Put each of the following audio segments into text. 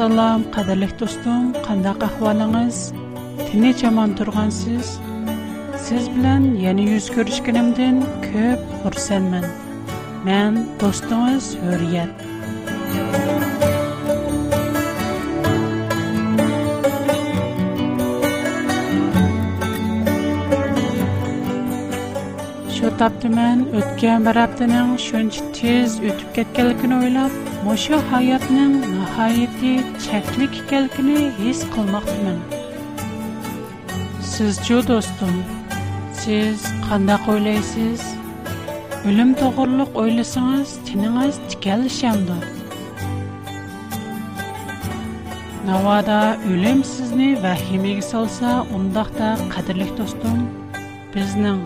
Salam, qadirlik dostum, qandaq ahvalingiz? Tinə yaman turgan siz. Siz bilan yeni yüz görüşkənimdən çox xursəman. Mən dostunuz Hüryət. Şo tapdım, ötken bir abdinin şönç tez ötüb keçdiklərini oylayıb, məşə nihoyatki chaklik ekanligini his qilmoqdaman sizchu do'stim siz qandaq o'ylaysiz o'lim to'g'riliq o'ylasangiz tiningiz tikalshamdi navoda o'lim sizni vahimaga solsa undaqda qadrli do'stim bizning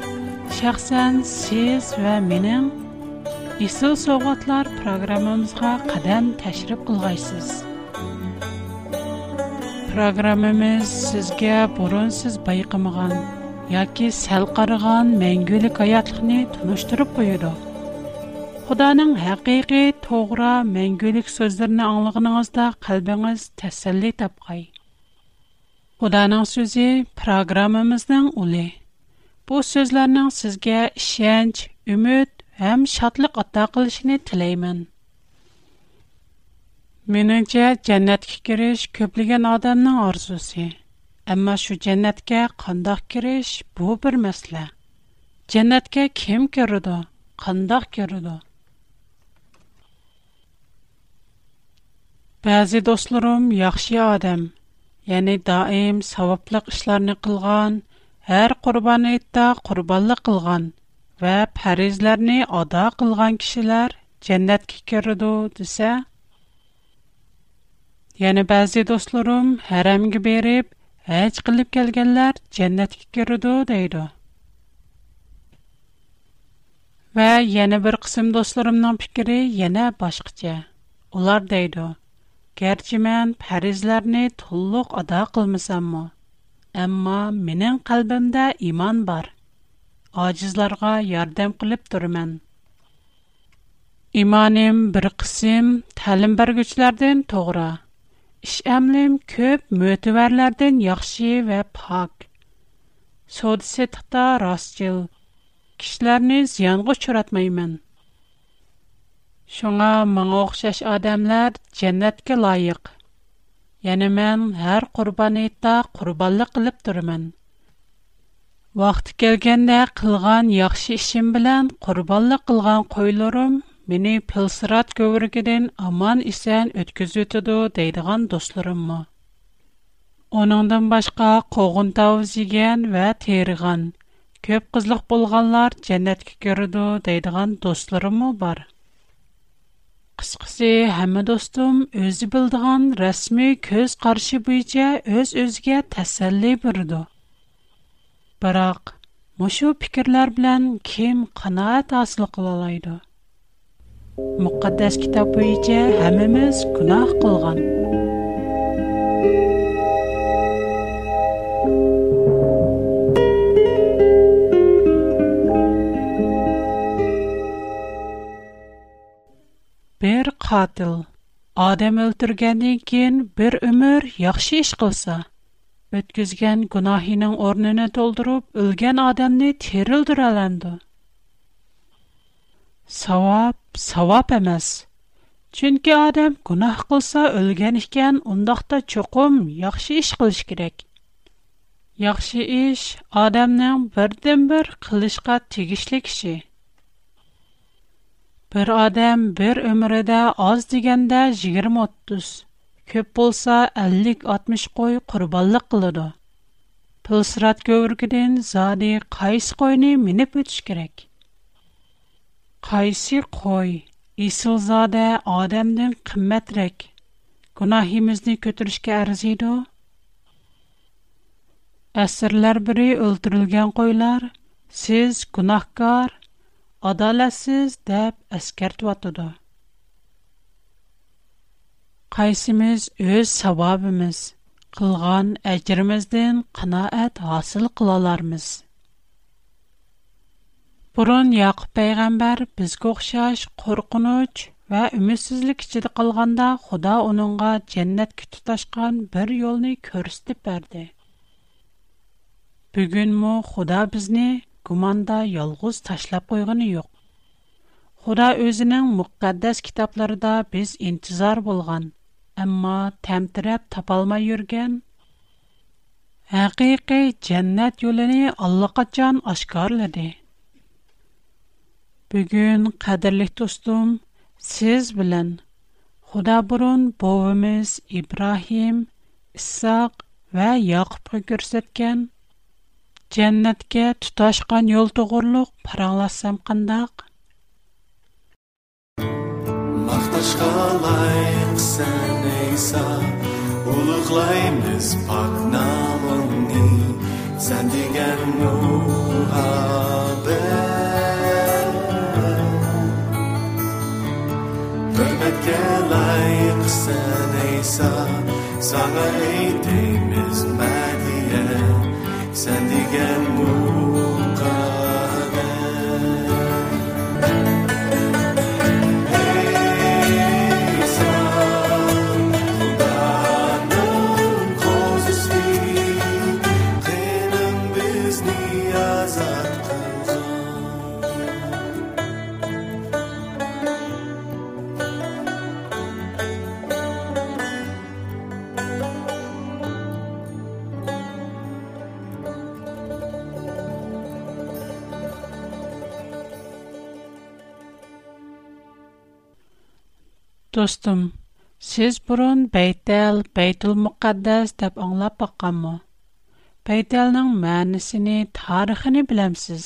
shaxsan siz va mening Исыл Совғатлар программамызға қадам тәшріп қылғайсыз. Программамыз сізге бұрын сіз байқымыған, яки сәл қарыған мәңгілік аятлықны тұныштырып қойыды. Құданың хақиқи тоғра мәңгілік сөздеріні аңлығыныңызда қалбіңіз тәсілі тапқай. Құданың сөзі программамыздың ұлы. Бұл сөзлерінің сізге шенч, үміт Әм шатлык ата кылышын тилеймен. Менәчә дәннәткә кириш көплегән адамның арзусы. Әмма шу дәннәткә кандак кириш бу бер мәсьәлә. Дәннәткә кем кирүдә? Кандак кирүдә? Бәзи достларым, яхшы адам, яни даим саваплык эшләрне кылган, һәр курбан әйттә курбанлык кылган. və pərizlərini ada qılğan kişilər cənnətə kiridu desə, yəni bəzi dostlarım hərəmə berib həc qılıb gələnlər cənnətə kiridu deydi. Və yana bir qism dostlarımның fikri yana boshqacha. Ular deydi: "Gerçi men farzlarni to'liq ado qilmasammi, ammo mening qalbimda iymon bor. acizlarga yardım kılıp durmen. İmanim bir kısım təlim bərgüçlərdən toğra. İş əmlim köp mötüvərlərdən yaxşı və pak. Sodisi tıqda rastcıl. Kişilərini ziyanğı çöratmayman. Şuna mağa oxşaş adamlar cennetkə layıq. Yəni mən hər qurban etdə qurbanlı Вақты келгенде қылған яхшы ішім білән құрбалы қылған қойларым мені пілсырат көвіргеден аман ісән өткіз өтіду дейдіған достларым ма. Оныңдың башқа қоғын тауы зиген вә теріған, көп қызлық болғанлар жәнәткі көріду дейдіған достларым ма бар. Қысқысы, әмі достым, өзі білдіған рәсмі көз қаршы бүйде өз-өзге тәсәлі бұрды. Biroq, mushu fikrlar bilan kim qanoat hosil qila oladi? Muqaddas kitob bo'yicha hammamiz gunoh qilgan. Bir qatil odam o'ldirgandan keyin bir umr yaxshi ish qilsa, өткізген күнахиның орныны толдырып, үлген адамны терілдір әләнді. Савап, савап әмәс. Чүнкі адам күнах қылса үлген ішкен, ұндақта чоқым, яқшы іш қылыш керек. Яқшы іш адамның бірден бір қылышқа тегішлік іші. Бір адам бір өміріде аз дегенде 20-30. Көп болса 50-60 қой қурбаллы қылыду. Пыл сират көвіргіден зади қайс қойни минип өтш керек. Қайси қой, исылзаде адамден кыммет рек, кунахимізді көтіршке әрзиду. Әсірлер біри үлтүрілген қойлар, сіз кунахкар, адаласыз деп әскерт ватуду. қайсымыз өз сабабымыз, қылған әкірімізден қына әт асыл қылалармыз. Бұрын Яқып пәйғамбар біз көқшаш қорқыныч вә үмісізлік ішеді қылғанда Құда оныңға жәннәт күтіташқан бір елні көрістіп бәрді. Бүгін му Құда бізіне күманда елғыз ташлап қойғыны йоқ. Құда өзінің мұққаддас кітапларыда біз интизар болған. amma тәмтіреп тапалмай yurgan Әқиқи jannat үліні Аллаға жан ашқарлады. Бүгін қадірлік тұстым, сіз білін, Құда бұрын бөвіміз Ибрахим, Иссақ вә Яқыпқы көрсеткен, жәннәтке тұташқан ел тұғырлық параласам қындақ. Мақташқа Isa Uluklaymiz pak namını Sen digen muhabbet Hürmetke layık sen Isa Sana eğitimiz mediye Sen digen muhabbet Dostum, siz burun Baytel, Baytul Muqaddas deb anglab baqqanmi? Baytelning ma'nosini, tarixini bilamsiz.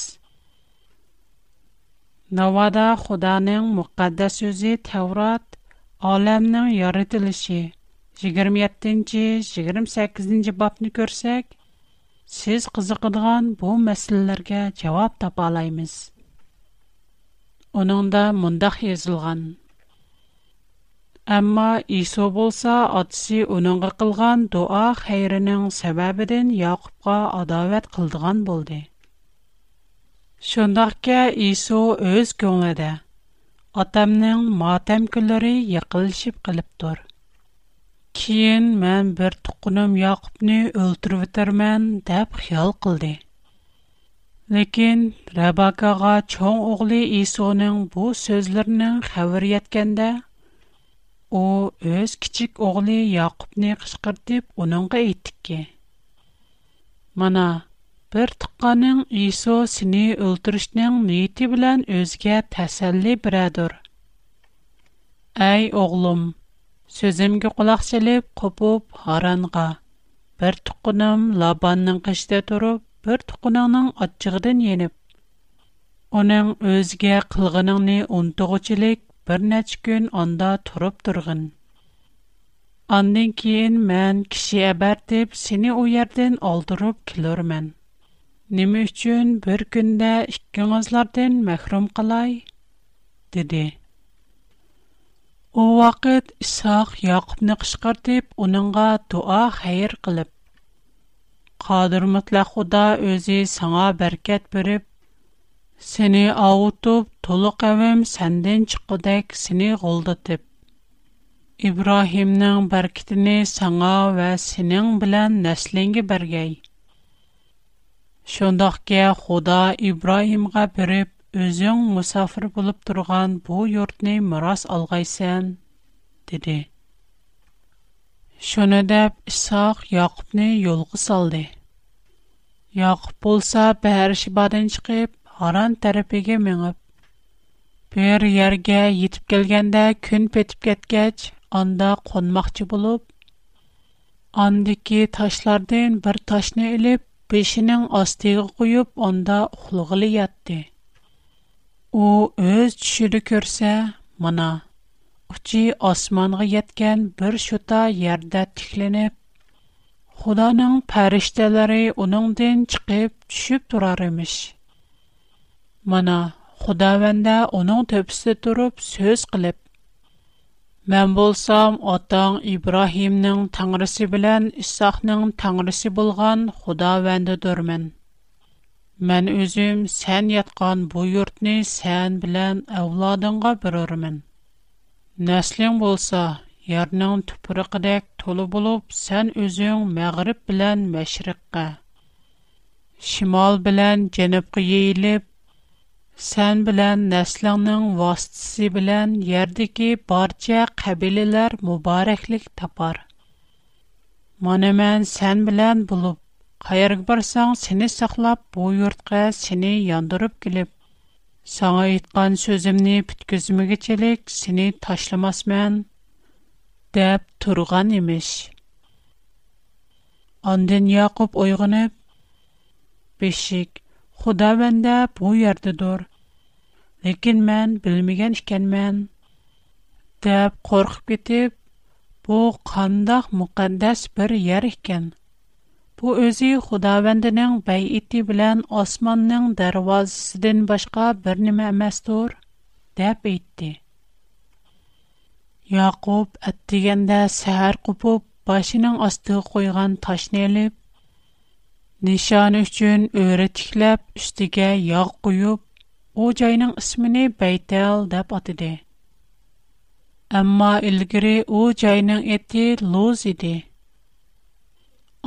Navada Xudoning muqaddas so'zi Tavrat olamning yaratilishi 27-28 bobni ko'rsak, siz qiziqadigan bu masalalarga javob topa olamiz. Uningda mundaq yozilgan: Амма Исо болса адси уныңы қылған дуа хайрының сабабидын Якубға адавет қылдыған болды. Шондахке Исо өз көңэді. Атамның матәм көлөри яқыл шип қылып дур. Киын мэн бір түкүнім Якубны өлтүр витар мэн даб хял қылды. Лекин Рабакаға чон оғли Исоның бұ сөзлернің хавыр яткенда, u o'z kichik o'g'li yoqubni qishqirtib uningga aytdiki mana bir tuqqaning iso seni o'ldirishning niyati bilan o'ziga tasalli biradur ay o'g'lim so'zimga quloq solib qopib haronga bir tuqqanim labanning qishida turib bir tuqqaningning ochig'idan yenib uning o'ziga qilg'iningni untug'uchilik بر نهچ گن آن دا ترب درگن. آن دنکین من کسی ابردیب алдырып اویردن آلدروب کلر من. نمیشون بر گنده اشکن از لردن مخرم قلای دیده. او وقت ساخ یا قب نقش کردیب اوننگا دعا خیر قلب. قادر Сене аутуп, толу кавим сенден чықадек сене қолдадип. Ибрахимның баркетини сана ва сенен билан нәслинге баргай. Шондахке Худа Ибрахимға біріп, өзің мусафир болып дурған бу юртни мұрас алғайсен, диди. Шонадап Исақ Якубни йолғы салды. Якуб болса ба харшибаден чықип, Аран тарафыга менеп, бер ергә йетип келгәндә күн петип кеткәч, анда қонмақчы булып, андыки ташлардан бер ташны элеп, бешинең астыга куып, анда ухлыгылы ятты. У өз төшүде көрсә, мана Учи османга яткан бер шута ярдә тикленеп, Худаның фәрештәләре уныңдан чыгып төшүп турар имеш. Мана Худавенда оның төпсі тұрып сөз қылып. Мен болсам, атан Ибрахимның таңрысы білен Исақның таңрысы болған Худавенді дұрмен. Мен өзім сән ятқан бұй үртіне сән білен әуладыңға бір өрмін. Нәслің болса, ярның түпірі толы болып, сән өзің мәғіріп білен мәшіріққа. Шимал білен жәніпқи ейіліп, Сән белән нәсләңнең вастысы белән ярдыки барча қабилелер мубарәклік тапар. Мәне сән белән болып, қайырғы барсаң, сені сақлап, бұй үртқа сені яндырып келіп, саңа итқан сөзімні пүткізімігі челік, сені ташламас мән, дәп тұрған емеш. Андын Яқып ойғынып, бешік, Худа вендә бу ярдыдор. Ләкин мен белмәгән икәнмен. Дәп коркып китеп, бу кандак мукаддас бер яр икән. Бу өзи Худа вендәнең бай ити белән Османның дәрвазасыдан башка бер нәмә эмас тур, дәп әйтте. Яқуб әттегәндә сәһәр купып, башының астыга куйган ташны алып, Нишан үчүн өйрөтүклеп, үстүгө яг куюп, о жайнын исмин Байтал деп атыды. Амма илгири о жайнын эти Луз иди.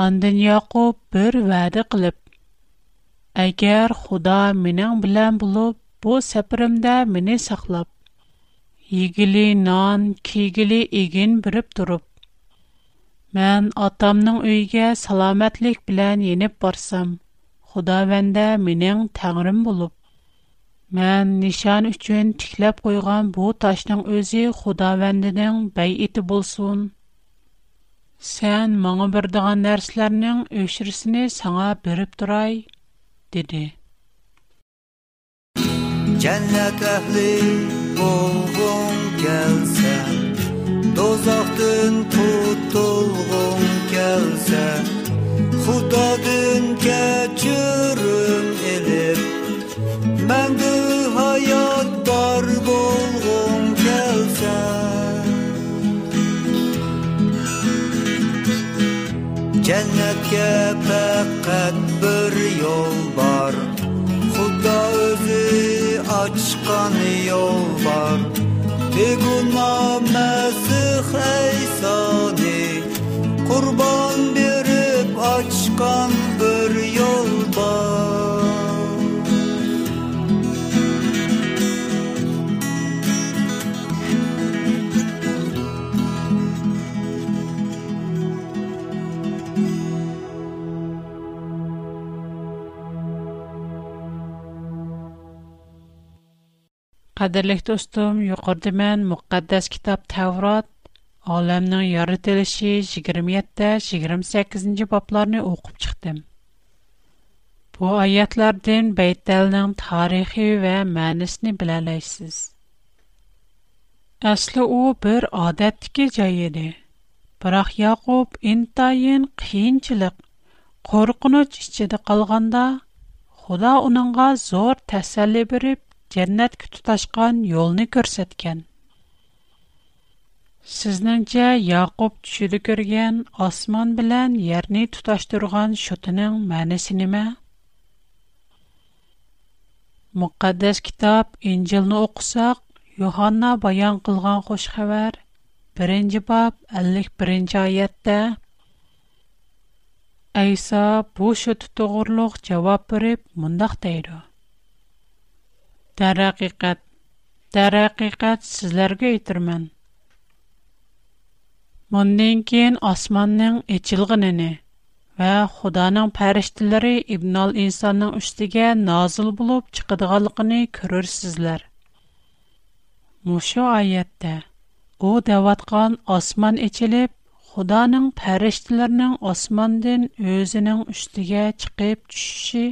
Андын Якуб бир вады кылып, Агар Худа менен билен болуп, бу сапырымда мени саклап, Игили нан, кигили игин бирип туруп, Мән атамның үйге саламатлык белән енеп барсам, Худа вәндә минең тәңрим булып. Мән нишан өчен тикләп куйган бу ташның үзе Худа вәндәнең бәй ите булсын. Сән маңа бер дигән нәрсәләрнең өшрисенә саңа берип дурай, диде. Cennet ehli olgun gelse Dozaktın tut to'lg'in kelsa xudodin kechirim ilib manda hayot bor bo'lg'im kelsa jannatga faqat bir yo'l var, xudo o'zi açkan yo'l var. Bir gün masih ayson Qadirlik dostum, yuqorda mən müqəddəs kitab Təvrat, aləmnin yaradılışı 27-28-ci bablarını oxub çıxdım. Bu ayətlərdən Beytəlnin tarixi və mənisini bilələyisiz. Əsli o bir adətdiki cay idi. Бірақ Яқуб интайын қиынчылық, қорқыныч ішчеді қалғанда, Худа оныңға зор тәсәлі беріп, jannatga tutashgan yo'lni ko'rsatgan sizningcha yaqub tushida ko'rgan osmon bilan yerni tutashtirgan shutining ma'nosi nima muqaddas kitob injilni o'qisak yohanna bayon qilgan xush xabar 1 bob 51 oyatda ayso bu shuti to'g'riliq javob berib mundoq deydi Тарақиқат. Тарақиқат сізлерге етірмен. Мұндан кейін османның ечілгініні ва Худаның пәріштілері Ибн инсанның үштіге назыл болып чықыдығалықыны көрір сізлер. Мұшу айетті. О дәватқан осман ечіліп, Худаның пәріштілерінің османдың өзінің үштіге чықып түшіші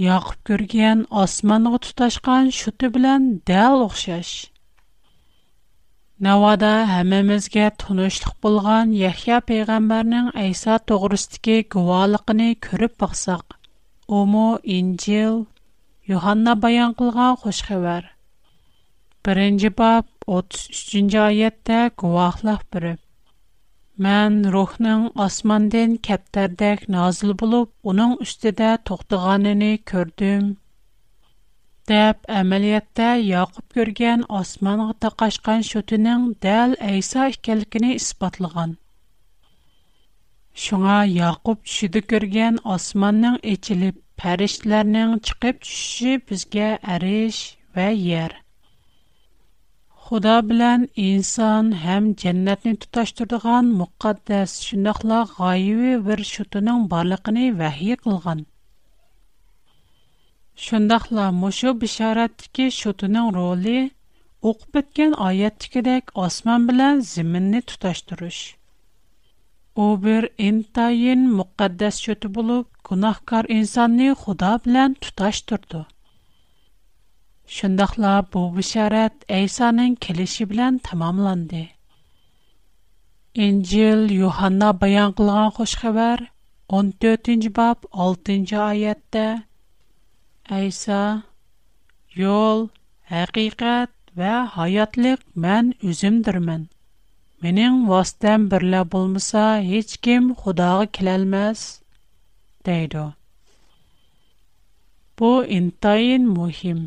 Яқып көрген османға тұташқан шүті білән дәл оқшаш. Навада әмімізге тұнышлық болған Яхия пейғамбарның Әйса тоғырыстығы күвалықыны көріп бақсақ. Омо Инжил, Юханна баян қылған қош хабар. Бірінші бап 33-аятта гуахлақ біріп. Мән рухның асмандан кәптәрдәк назил булып, уның үстедә тохтыганын күрдем. Дәп әмәлияттә Яқуб күргән асманга тақашкан шөтүнең дәл Айса икәнлегене испатлаган. Шуңа Яқуб шүди күргән асманның эчилеп, фәришләрнең чыгып төшүше безгә әриш ва яр. Худа белән инсан һәм дәннәтне туташтырдыган мөхәддәс шундыйла гайыбы бер шутының барлыгын вәхи кылган. Шундыйла мошу бишараттыки шутының роли оқып беткән аяттыкедәк осман белән зиминне туташтыруш. У бер интайин мөхәддәс шуты булып, гунахкар инсанны Худа белән туташтырды. Шундайла бу бишарат Айсаның келеше белән тәмамланды. Инҗил Йоханна баян кылган хуш хәбәр 14нче баб 6нче аятта Айса Йол, хакыйкат ва хаятлык мен үземдермен. Менин вастан берлә булмаса, һеч ким Худога килә алмас, дейди. Бу интайн мөһим.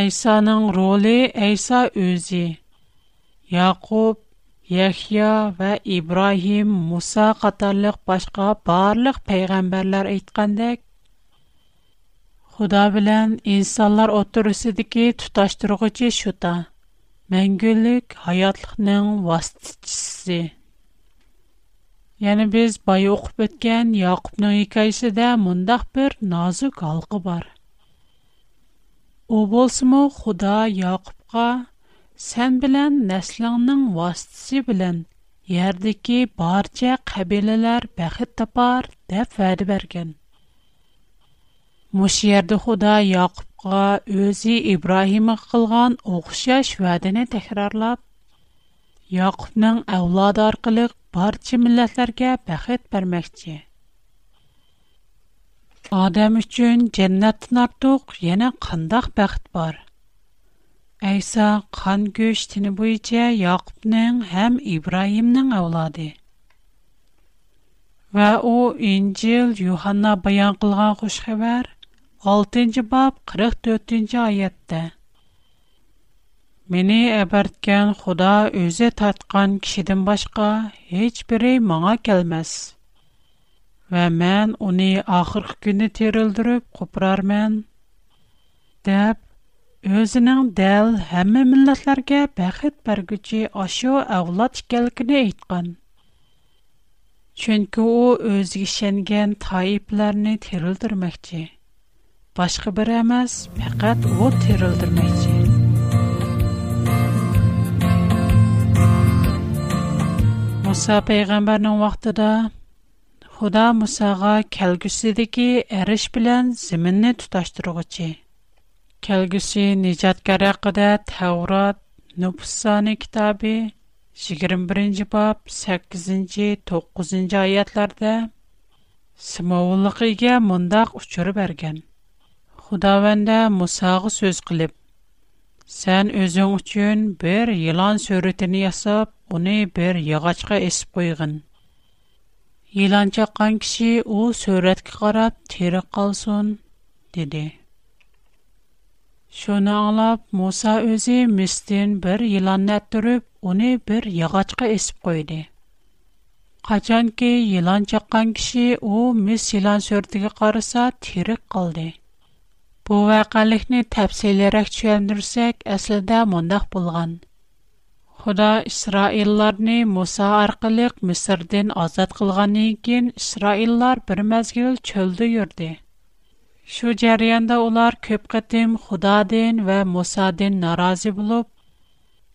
Әйсаның ролі Әйса өзі. Яқуб, Яхия ва Ибрахим, Муса қатарлық башқа барлық пейғамбарлар айтқандек, Худа білән инсанлар отырысыдыки тұташтырғычы шута. Мәңгілік хаятлықның вастичісі. Яны біз байы оқып өткен Яқубның екайсі дә мұндақ бір назу бар. О ボス му Худа Якубга Сән белән нәселенңнең васити белән йәрдәки барча қабелләр бәхет тапар дип фәрдә бергән. Муш йәрдә Худа Якубга өзі Ибраһимга қылған огышә шәүдәне текрарлап Якубның авлод аркылы барча милләтләргә бәхет бармакчы. Адам үчүн жәннәттен артык яна кандак бәхет бар. Айса кан гөш тине буенча Якупның һәм Ибраимның авлады. Ва у Инҗил Юханна баян кылган хуш 6нчы баб 44нчы аятта. Мине әбәрткән Худа үзе татқан кешедән башка һеч бере моңа келмәс вә мән уни ахырх күні тирылдырып қупырар мән. Дэб, өзінің дэл хамми милатларға бақыт баргучи ашу аула тикалігіні айтқан. Чөнкі о өзгі шенген таипларни тирылдырмайчы. Башқы бір амаз, мақат о Муса пайгамбарның Худа Мусага кəlгүсидəki əriş bilən zəminni tutaşdırğıcı. Kəlgüsi nicatkar haqqında Tavrat, Nübsani kitabı 21-ci bab 8-ci 9-cu ayətlərdə Simavulluqiga mundaq uçur bərgən. Xudavəndə Musağı söz qılıb, Sən özün üçün bir yılan sürütini yasab, onu bir yağaçqa esib qoyğın. Йиланча қан киши у сөрэтки қарап тири қалсон, диди. Шона ала б, Муса өзі мистин бір йиланна түріп, уни бір ягачка есіп қойди. Хачан ки, йиланча қан киши у мист-йилан сөртігі қарса тири қалди. Бу вақаліхни тапсилерах чуяндырсек, әсілді болған. Худа Исраилларны Муса аркылы Мисрдән азат кылганнан кин Исраиллар бер мәзгил чөлдә йөрде. Шу җарыянда улар көп кытым Худадан ва Мусадан наразы булып,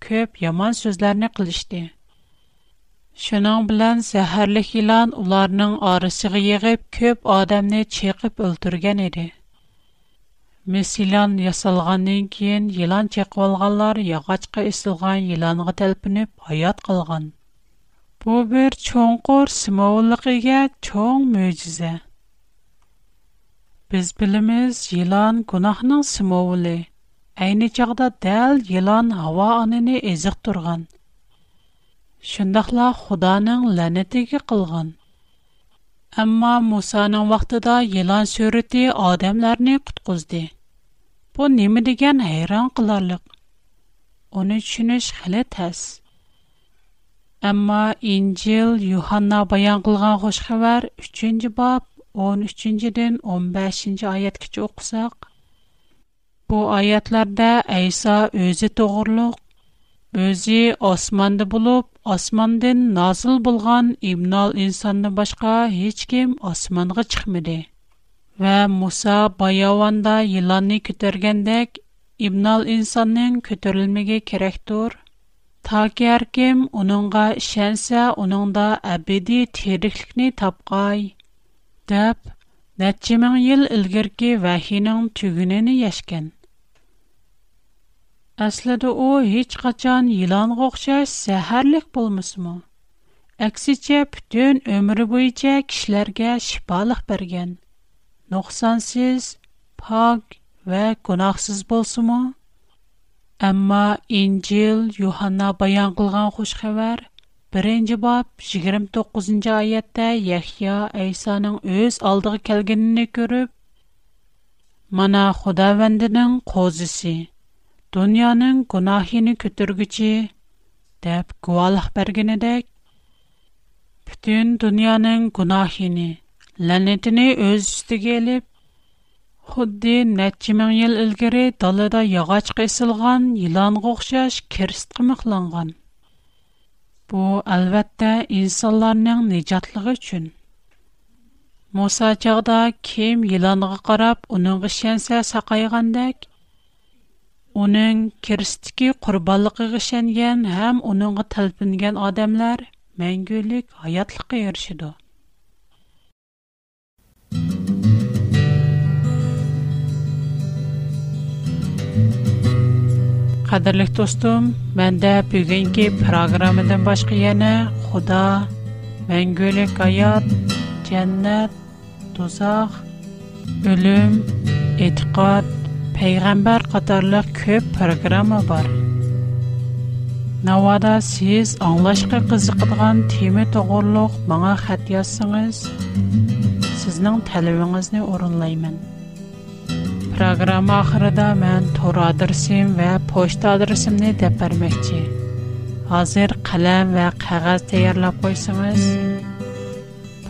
көп яман сүзләрне кылышты. Шуның белән сәһәрлек илан уларның арысыгы йыгып, көп адамны чекып өлтергән иде. Месилан ясылған нең кейін елан тек олғалар яғачқа ісілған еланға тәлпініп, айат қылған. Бұ бір чоң құр сымауылықыға чоң мөзізі. Біз біліміз елан күнахның сымауылы. Әйні жағда дәл елан ава аныны әзіқ тұрған. Шындақла құданың ләнетегі қылған. Әмма Мұсаның вақтыда елан сөріті адамларыны құтқызды. Bu nima degan hayron qilarliq. Uni tushunish hali tas. Ammo Injil Yuhanna bayon qilgan xush xabar 3-bob 13-dən 15-ci ayətkiçə oxusaq, bu ayətlərdə İsa özü doğruluq, özü osmanda bulub, osmandan nazil bolğan ibnal insandan başqa heç kim osmanğa çıxmadı. Ва Муса Байяванда еланы көтергендек, Ибнал инсаннын көтерілмеге керехтур, Та ке аргим уныңга шэнсэ уныңда абиди тирикликни тапғай, Дап, нәтчимен ел ылгирки вахиның түгініни яшкен. Асладу о, хич қачан елан ғоқша сахарлик болмыс му? Аксича, бүтін өмірі бойча кишлерге шибалық нуқсансыз, пак ва гунахсыз болсы му? Амма Инджил Йоханна баян кылган хош хабар 1-нче 29-нче аятта Яхья Айсаның өз алдыгы келгенине көрүп, "Мана Худа вендинин козусу, дөньянын гунахын көтүргүчү" деп гуалык бергенедек, бүтүн дөньянын гунахын la'natini o'z ustiga ilib xuddi necha ming yil ilgari dalada yog'och isilgan yilonga o'xshash kirstga mixlangan bu albatta insonlarning nijotligi uchun muso chog'da kim yilonga qarab uning ishonsa saqaygandek uning kirstiki qurbonligiga ishongan ham uningga talpingan odamlar mangulik hayotlikqa erishidi Қадірлік достым, мәндә бүгінгі программадан башқа яна Худа, мәңгілік аят, жәннәт, тозақ, өлім, етіқат, пейғамбар қатарлық көп программа бар. Навада сіз аңлашқа қызықтыған теме тұғырлық маңа хәт ясыңыз, сізнің тәліміңізіне орынлаймын. Proqram axırında mən tor adresim və poçt adresimni dəpərməkçi. Hazır qələm və qəğəz təyərləb qoysanız,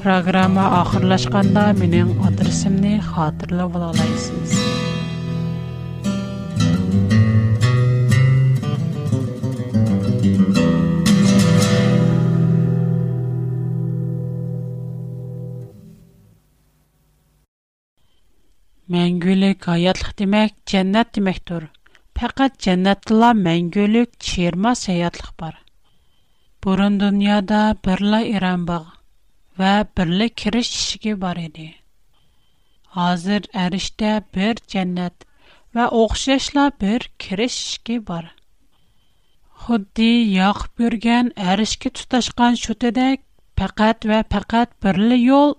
proqrama axırlaşqanda mənim adresimni xatırlab ola bilərsiniz. мәңгүлік аятлық демек, жәннәт демек тұр. Пәкәт жәннәттіла мәңгүлік чирма саятлық бар. Бұрын дүнияда бірлі иран бағы вә бірлі кіріш ішіге бар еді. Азыр әріште бір жәннәт вә оқшашла бір кіріш ішіге бар. Худди яқып бүрген әрішке тұташқан шөтедек, пәкәт вә пәкәт бірлі ел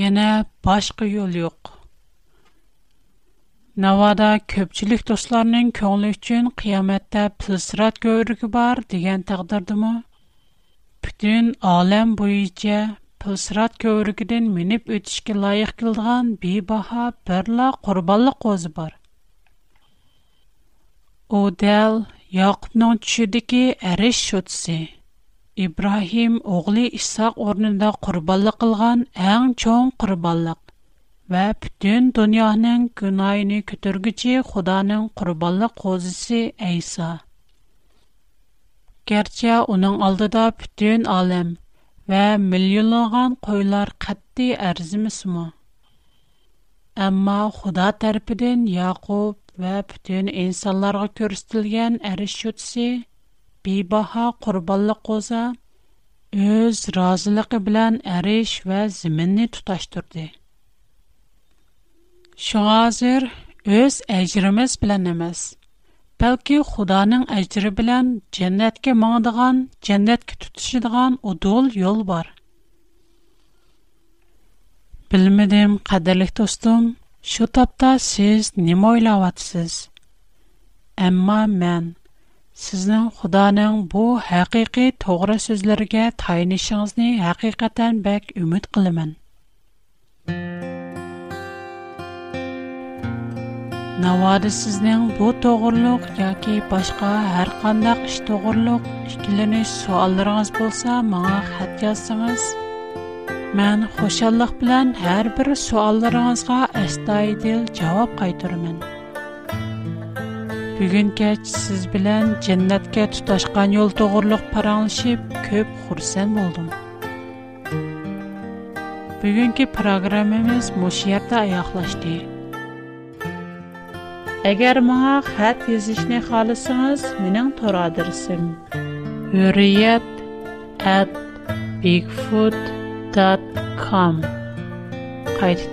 يەنە باشقا يول يوق. Навада كۆپچىلىك دوستلارنىڭ كۆڭل ئۈچۈن قىيامەتتە پىلسىرات бар بار دېگەن تەقدىردىمۇ? پ bütün bütünن ئالەم بويىچە پىلسىرات كۆرۈكىدىن مىنىپ ئۆتۈشكى لايىق قىلغان بى باھا بىرلا قورباللا قوز بار. ئۇ دەل ياقنىڭ چۈشىدىكى İbrahim oğlu İshak орнында qurbanlıq qılğan ən çoğ qurbanlıq və bütün dünyanın günahını kötürgüçi Xudanın qurbanlıq qozisi İsa. Gerçi onun aldıda bütün alem və milyonluğan qoylar qatdi ərzimismu. Amma Xuda tərpidin Yaqub və bütün insanlarga körüstülgən ərişütsi бебаха курбанлык قوزا өз разылыгы белән ариш вә җирне туташтырды. Шугазер үз أجремез белән эмас. Бәлки Худоның أجре белән дженнеткә моң дигән, дженнеткә тутышы дигән yol бар. Белмидем, кадерлек достым, şu тапта siz ни Sizning Xudoning bu haqiqiy to'g'ri so'zlarga tayinishingizni haqiqatan bak umid qilaman. Navoda sizning bu to'g'riliq yoki boshqa har qandaq ish to'g'riliq ikkilanish savollaringiz bo'lsa, menga xat yozsangiz, men xushallik bilan har bir savollaringizga astoydil javob qaytaraman. Бүгін кәч сіз білән жәннәткә тұташқан ел тоғырлық параңылшып, көп құрсан болдым. Бүгінгі программамыз мұшиярда аяқлашды. Әгер маңа қат езішіне қалысыңыз, менің тұр адырсым. Үрият әт bigfoot.com Қайты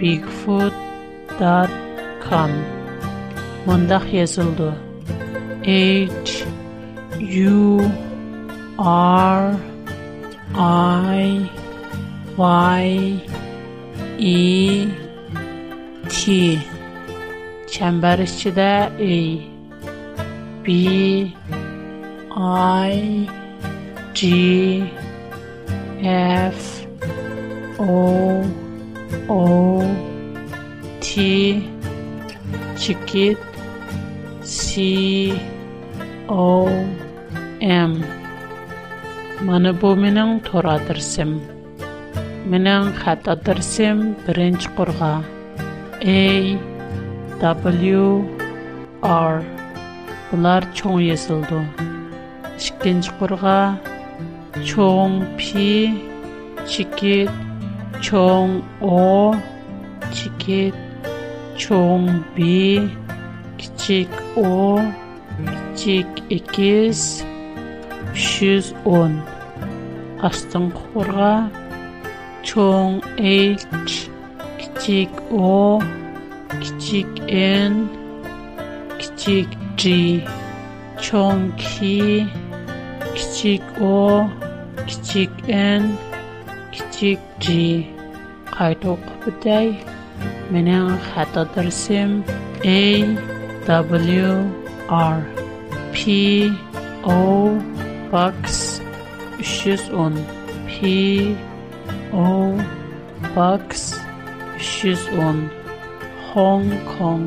bigfoot.com Mundaq yazıldı. H U R I Y E T Çember içinde E B I G F O О, T C K S O M Menə bu menəng tora dırsəm. Menəng xata dırsəm birinci W R Bunlar çox yəsildi. İkinci qurğa çox P 총, о, 치킷, 총, 비, 기칙, о. 기칙, 이키스, 슈즈, 온. 아스톤, 코라, 총, 에이치, 기칙, 오, 기칙, 엔, 기칙, 지. 총, 키, 기칙, 오, kichik g qayta o'qib o'tay mening xato darsim w r p o 310 p o box 310 hong kong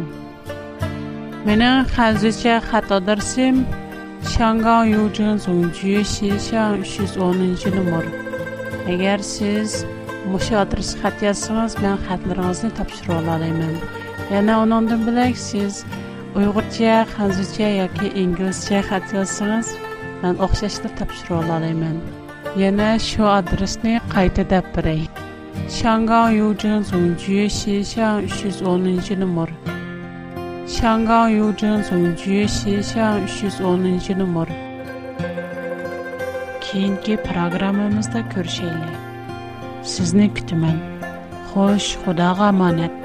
mening hanzicha xato darsim shangan yujin zongjue 310 agar siz o'sha adresga xat yozsangiz men xatlaringizni topshirib olaman yana undan bilak siz uyg'urcha hanzucha yoki inglizcha xat yozsangiz man o'xshashni topshirib olaman yana shu adresni qayta dab beray shangan yujin zunji shishan uch yuz o'ninchi nomer shangan yujin zunji shishan uch yuz o'ninchi nomer keyingi programmamizda ko'rishaylik sizni kutaman xo'sh xudoga omonat